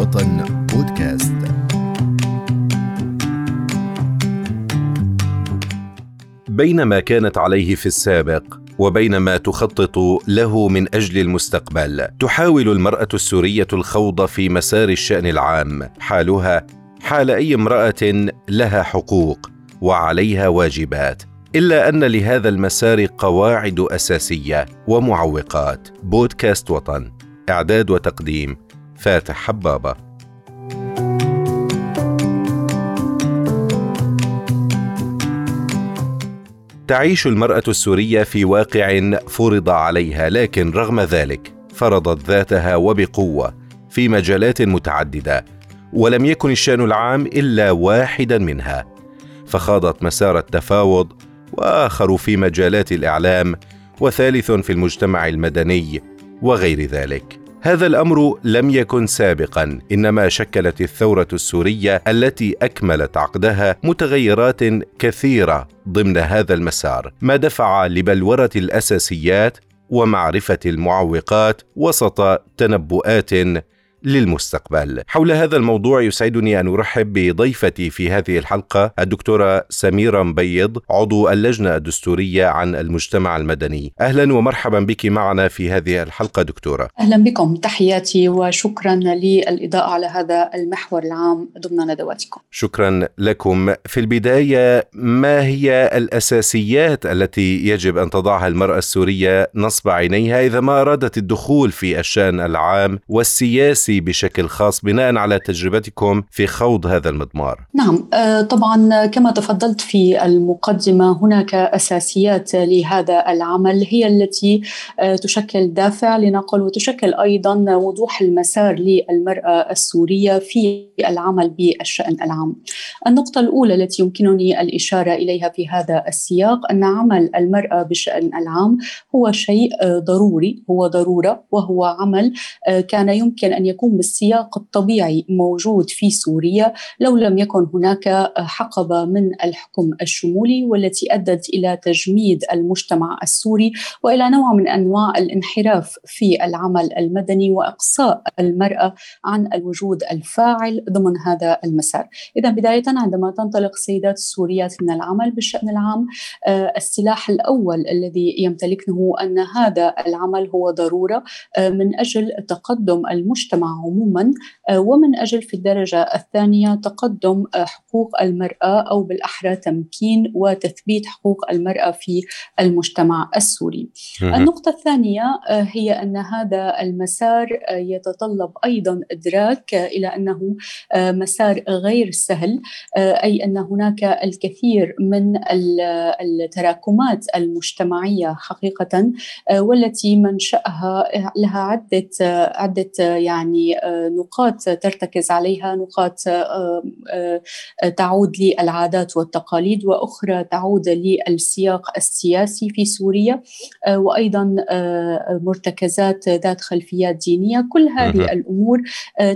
وطن بودكاست. بين ما كانت عليه في السابق وبين ما تخطط له من أجل المستقبل تحاول المرأة السورية الخوض في مسار الشأن العام. حالها حال أي امرأة لها حقوق وعليها واجبات إلا أن لهذا المسار قواعد أساسية ومعوقات. بودكاست وطن إعداد وتقديم فاتح حبابة. تعيش المرأة السورية في واقع فرض عليها لكن رغم ذلك فرضت ذاتها وبقوة في مجالات متعددة ولم يكن الشأن العام إلا واحدا منها. فخاضت مسار التفاوض وآخر في مجالات الإعلام وثالث في المجتمع المدني وغير ذلك. هذا الأمر لم يكن سابقا إنما شكلت الثورة السورية التي أكملت عقدها متغيرات كثيرة ضمن هذا المسار ما دفع لبلورة الأساسيات ومعرفة المعوقات وسط تنبؤات للمستقبل. حول هذا الموضوع يسعدني أن أرحب بضيفتي في هذه الحلقة الدكتورة سميرة مبيض عضو اللجنة الدستورية عن المجتمع المدني. أهلا ومرحبا بك معنا في هذه الحلقة دكتورة. أهلا بكم تحياتي وشكرا للإضاءة على هذا المحور العام ضمن ندواتكم. شكرا لكم. في البداية ما هي الأساسيات التي يجب أن تضعها المرأة السورية نصب عينيها إذا ما أرادت الدخول في الشأن العام والسياسي السياسي بشكل خاص بناء على تجربتكم في خوض هذا المضمار. نعم آه، طبعا كما تفضلت في المقدمة هناك أساسيات لهذا العمل هي التي آه، تشكل دافع لنقل وتشكل أيضا وضوح المسار للمرأة السورية في العمل بالشأن العام. النقطة الأولى التي يمكنني الإشارة إليها في هذا السياق أن عمل المرأة بالشأن العام هو شيء آه، ضروري هو ضرورة وهو عمل كان يمكن أن يكون يكون بالسياق الطبيعي موجود في سوريا لو لم يكن هناك حقبة من الحكم الشمولي والتي أدت إلى تجميد المجتمع السوري وإلى نوع من أنواع الانحراف في العمل المدني وإقصاء المرأة عن الوجود الفاعل ضمن هذا المسار. إذا بداية عندما تنطلق السيدات السوريات من العمل بالشأن العام آه، السلاح الأول الذي يمتلكنه أن هذا العمل هو ضرورة آه، من أجل تقدم المجتمع عموما آه، ومن أجل في الدرجة الثانية تقدم آه، حقوق المرأة أو بالأحرى تمكين وتثبيت حقوق المرأة في المجتمع السوري. النقطة الثانية آه، هي أن هذا المسار يتطلب أيضا إدراك إلى أنه مسار غير سهل أي أن هناك الكثير من التراكمات المجتمعية حقيقه والتي منشأها لها عدة عدة يعني يعني آه، نقاط ترتكز عليها نقاط آه، آه، تعود للعادات والتقاليد وأخرى تعود للسياق السياسي في سوريا وأيضا مرتكزات ذات خلفيات دينية. كل هذه الأمور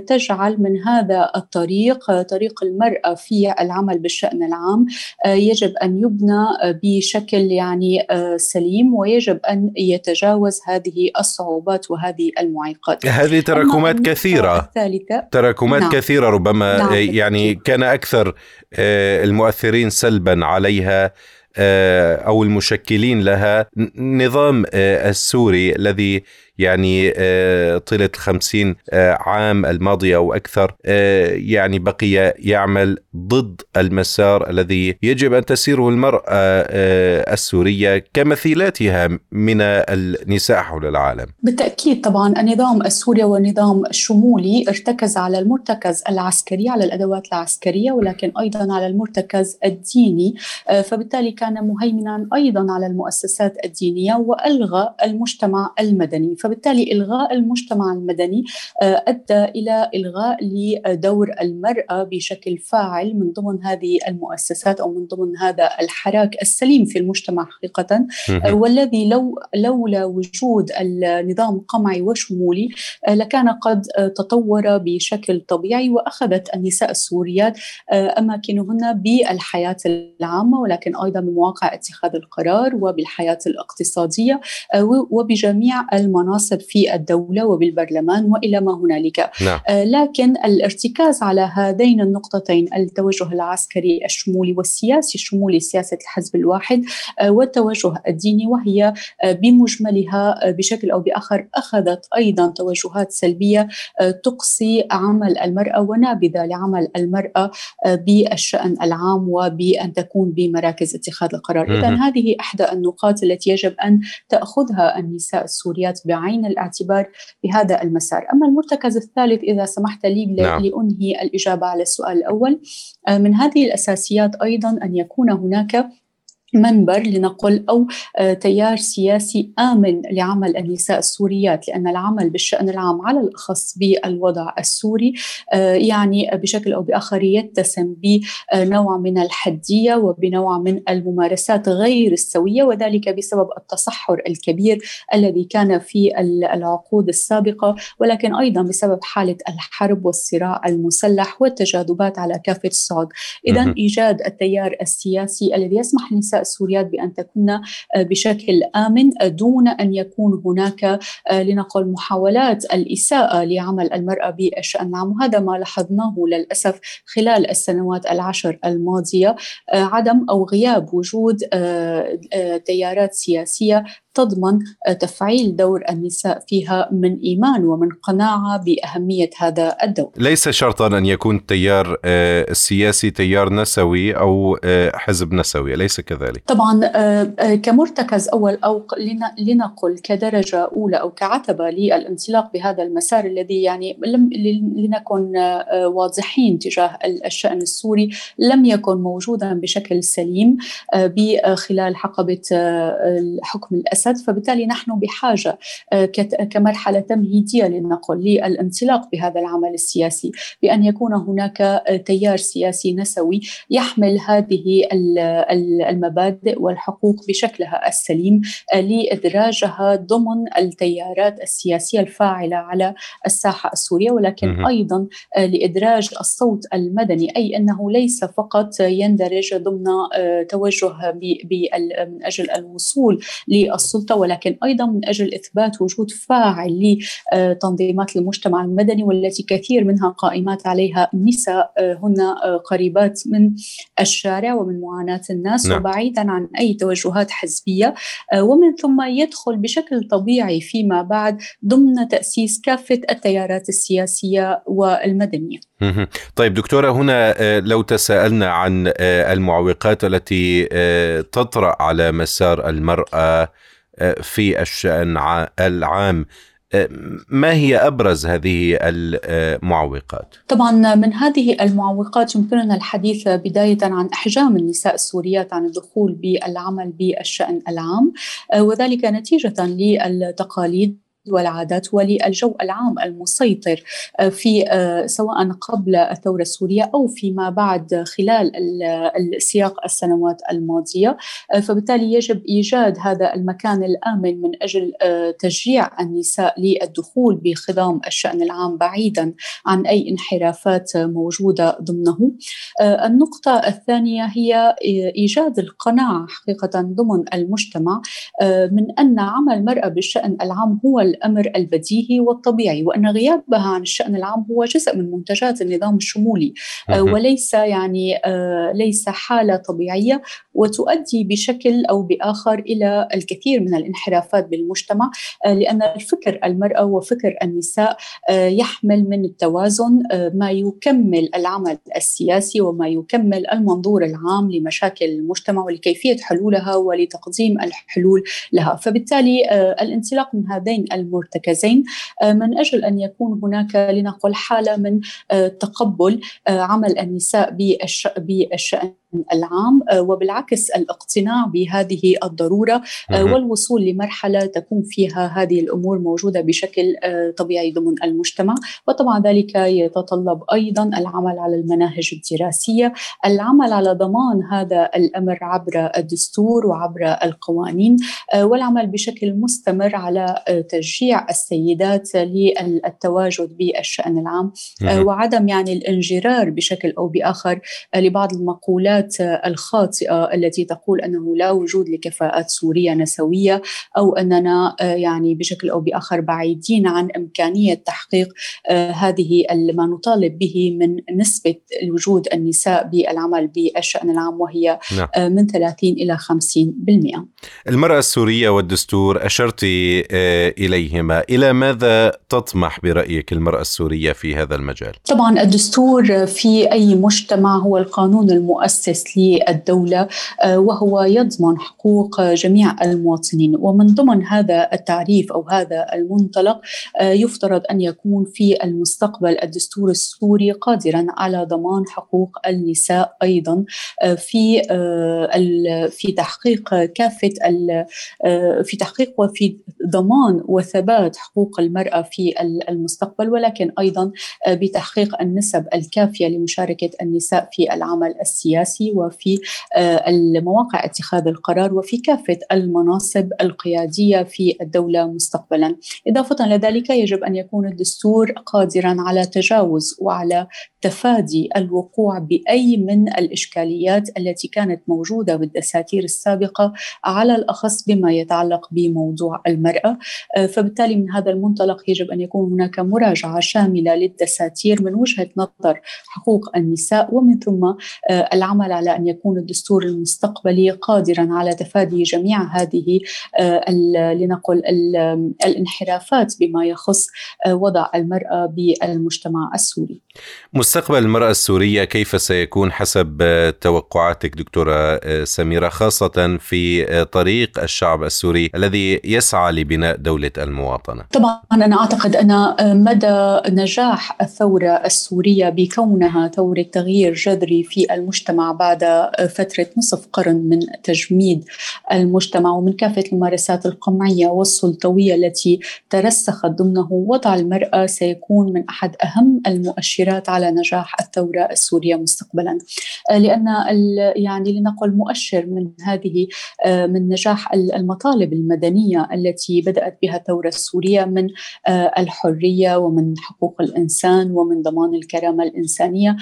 تجعل من هذا الطريق طريق المرأة في العمل بالشأن العام. يجب أن يبنى بشكل يعني سليم ويجب أن يتجاوز هذه الصعوبات وهذه المعيقات. هذه تراكمات كثيرة الثالثة تراكمات نعم. كثيرة ربما نعم. يعني كان أكثر آه، المؤثرين سلبا عليها آه، أو المشكلين لها. نظام آه، السوري الذي يعني آه، طيلة الخمسين عام الماضية أو أكثر يعني بقي يعمل ضد المسار الذي يجب أن تسيره المرأة السورية كمثيلاتها من النساء حول العالم. بالتأكيد طبعا النظام السوري والنظام الشمولي ارتكز على المرتكز العسكري على الأدوات العسكرية ولكن أيضا على المرتكز الديني فبالتالي كان مهيمنا أيضا على المؤسسات الدينية والغى المجتمع المدني، فبالتالي إلغاء المجتمع المدني آه، أدى إلى إلغاء لدور المرأة بشكل فاعل من ضمن هذه المؤسسات أو من ضمن هذا الحراك السليم في المجتمع حقيقه آه، والذي لو لولا وجود النظام قمعي وشمولي آه، لكان قد تطور بشكل طبيعي وأخذت النساء السوريات أماكنهن بالحياة العامة ولكن أيضا بمواقع اتخاذ القرار وبالحياة الاقتصادية آه، وبجميع المناصب في الدولة وبالبرلمان وإلى ما هنالك نعم. لكن الارتكاز على هذين النقطتين التوجه العسكري الشمولي والسياسي الشمولي سياسة الحزب الواحد والتوجه الديني وهي بمجملها بشكل أو بآخر أخذت أيضا توجهات سلبية تقصي عمل المرأة ونابذة لعمل المرأة بالشأن العام وبأن تكون بمراكز اتخاذ القرار. إذا هذه إحدى النقاط التي يجب أن تأخذها النساء السوريات بعين الاعتبار بهذا المسار. أما المرتكز الثالث إذا سمحت لي نعم. لأنهي الإجابة على السؤال الأول من هذه الأساسيات أيضا أن يكون هناك منبر لنقل أو آه، تيار سياسي آمن لعمل النساء السوريات لأن العمل بالشأن العام على الأخص بالوضع السوري آه، يعني بشكل أو بآخر يتسم بنوع من الحدية وبنوع من الممارسات غير السوية وذلك بسبب التصحر الكبير الذي كان في العقود السابقة ولكن أيضا بسبب حالة الحرب والصراع المسلح والتجاذبات على كافة الصعد اذا إيجاد التيار السياسي الذي يسمح للنساء السوريات بأن تكون آه، بشكل آمن آه، دون أن يكون هناك آه، لنقل محاولات الإساءة لعمل المرأة بالشأن العام. وهذا ما لاحظناه للأسف خلال السنوات العشر الماضية عدم أو غياب وجود تيارات سياسية تضمن تفعيل دور النساء فيها من إيمان ومن قناعة بأهمية هذا الدور. ليس شرطا أن يكون التيار السياسي تيار نسوي أو حزب نسوي، أليس كذلك؟ طبعا كمرتكز أول أو لنقل كدرجة أولى أو كعتبة للانطلاق بهذا المسار الذي يعني لم لنكن واضحين تجاه الشأن السوري لم يكن موجودا بشكل سليم خلال حقبة حكم الاسد الأسد فبالتالي نحن بحاجة آه، كمرحلة تمهيدية لنقل للانطلاق بهذا العمل السياسي بأن يكون هناك آه، تيار سياسي نسوي يحمل هذه المبادئ والحقوق بشكلها السليم آه، لإدراجها ضمن التيارات السياسية الفاعلة على الساحة السورية ولكن أيضا لإدراج الصوت المدني أي أنه ليس فقط يندرج ضمن توجه من أجل الوصول للسلطة السلطة ولكن أيضا من أجل إثبات وجود فاعل لتنظيمات المجتمع المدني والتي كثير منها قائمات عليها نساء آه، هن آه، قريبات من الشارع ومن معاناة الناس. نعم. وبعيدا عن أي توجهات حزبية آه، ومن ثم يدخل بشكل طبيعي فيما بعد ضمن تأسيس كافة التيارات السياسية والمدنية. طيب دكتورة هنا لو تساءلنا عن المعوقات التي تطرأ على مسار المرأة في الشأن العام ما هي أبرز هذه المعوقات؟ طبعا من هذه المعوقات يمكننا الحديث بداية عن إحجام النساء السوريات عن الدخول بالعمل بالشأن العام وذلك نتيجة للتقاليد والعادات وللجو العام المسيطر آه، في آه، سواء قبل الثورة السورية أو فيما بعد خلال السياق السنوات الماضية آه، فبالتالي يجب إيجاد هذا المكان الآمن من أجل تشجيع النساء للدخول بخضام الشأن العام بعيدا عن أي انحرافات موجودة ضمنه. النقطة الثانية هي إيجاد القناعة حقيقة ضمن المجتمع من أن عمل المرأة بالشأن العام هو الأمر البديهي والطبيعي وأن غيابها عن الشأن العام هو جزء من منتجات النظام الشمولي. آه، وليس يعني آه، ليس حالة طبيعية وتؤدي بشكل أو بآخر إلى الكثير من الانحرافات بالمجتمع آه، لأن الفكر المرأة وفكر النساء يحمل من التوازن ما يكمل العمل السياسي وما يكمل المنظور العام لمشاكل المجتمع ولكيفية حلولها ولتقديم الحلول لها. فبالتالي الانطلاق من هذين المرتكزين آه، من أجل أن يكون هناك لنقل حالة من آه، تقبل آه، عمل النساء بالشان العام آه، وبالعكس الاقتناع بهذه الضرورة آه، والوصول لمرحلة تكون فيها هذه الأمور موجودة بشكل آه، طبيعي ضمن المجتمع. وطبعا ذلك يتطلب أيضا العمل على المناهج الدراسية. العمل على ضمان هذا الأمر عبر الدستور وعبر القوانين والعمل بشكل مستمر على تشجيع السيدات للتواجد بالشأن العام وعدم يعني الانجرار بشكل أو بآخر لبعض المقولات الشائعات الخاطئة التي تقول أنه لا وجود لكفاءات سورية نسوية أو أننا يعني بشكل أو بآخر بعيدين عن إمكانية تحقيق هذه ما نطالب به من نسبة وجود النساء بالعمل بالشأن العام وهي نعم. من 30 إلى 50%. المرأة السورية والدستور أشرت إليهما، إلى ماذا تطمح برأيك المرأة السورية في هذا المجال؟ طبعا الدستور في أي مجتمع هو القانون المؤسس للدولة آه، وهو يضمن حقوق جميع المواطنين. ومن ضمن هذا التعريف أو هذا المنطلق آه، يفترض أن يكون في المستقبل الدستور السوري قادرا على ضمان حقوق النساء أيضا آه، في في تحقيق كافة في تحقيق وفي ضمان وثبات حقوق المرأة في المستقبل ولكن أيضا بتحقيق النسب الكافية لمشاركة النساء في العمل السياسي. وفي آه، المواقع اتخاذ القرار وفي كافة المناصب القيادية في الدولة مستقبلا. إضافة لذلك يجب أن يكون الدستور قادرا على تجاوز وعلى تفادي الوقوع بأي من الإشكاليات التي كانت موجودة بالدساتير السابقة على الأخص بما يتعلق بموضوع المرأة آه، فبالتالي من هذا المنطلق يجب أن يكون هناك مراجعة شاملة للدساتير من وجهة نظر حقوق النساء ومن ثم آه، العمل على أن يكون الدستور المستقبلي قادرا على تفادي جميع هذه آه، لنقل الانحرافات بما يخص وضع المرأة بالمجتمع السوري. مستقبل المرأة السورية كيف سيكون حسب توقعاتك دكتورة سميرة خاصة في طريق الشعب السوري الذي يسعى لبناء دولة المواطنة طبعا أنا أعتقد أن مدى نجاح الثورة السورية بكونها ثورة تغيير جذري في المجتمع بعد فترة نصف قرن من تجميد المجتمع ومن كافة الممارسات القمعية والسلطوية التي ترسخت ضمنه وضع المرأة سيكون من أحد أهم المؤشرات على نجاح الثورة السورية مستقبلا. آه، لأن يعني لنقل مؤشر من هذه آه، من نجاح المطالب المدنية التي بدأت بها الثورة السورية من آه، الحرية ومن حقوق الإنسان ومن ضمان الكرامة الإنسانية.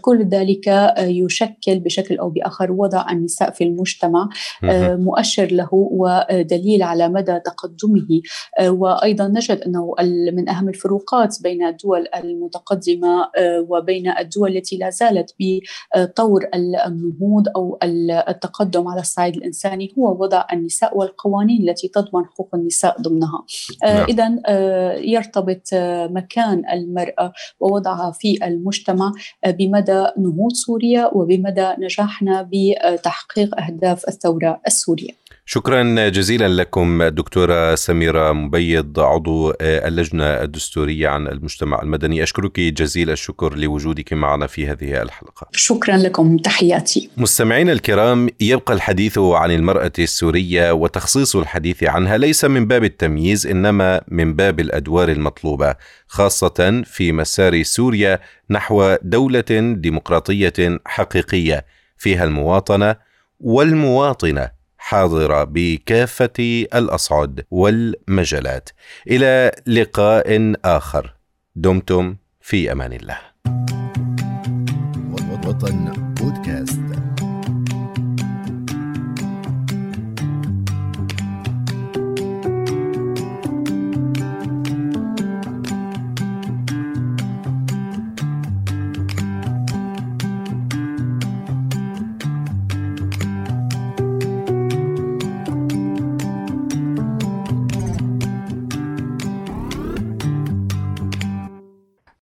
كل ذلك يشكل بشكل أو بآخر وضع النساء في المجتمع مؤشر له ودليل على مدى تقدمه وأيضا نجد أنه من أهم الفروقات بين الدول المتقدمة وبين الدول التي لا زالت بطور النهوض أو التقدم على الصعيد الإنساني هو وضع النساء والقوانين التي تضمن حقوق النساء ضمنها. آه، نعم. اذا آه، يرتبط آه، مكان المرأة ووضعها في المجتمع بمدى نهوض سوريا وبمدى نجاحنا بتحقيق أهداف الثورة السورية. شكرا جزيلا لكم دكتورة سميرة مبيض عضو اللجنة الدستورية عن المجتمع المدني. أشكرك جزيل الشكر لوجودك معنا في هذه الحلقة. شكرا لكم. تحياتي. مستمعينا الكرام يبقى الحديث عن المرأة السورية وتخصيص الحديث عنها ليس من باب التمييز إنما من باب الأدوار المطلوبة خاصة في مسار سوريا نحو دولة ديمقراطية حقيقية فيها المواطنة والمواطنة. حاضرة بكافة الأصعد والمجالات. إلى لقاء آخر. دمتم في أمان الله. وطن بودكاست.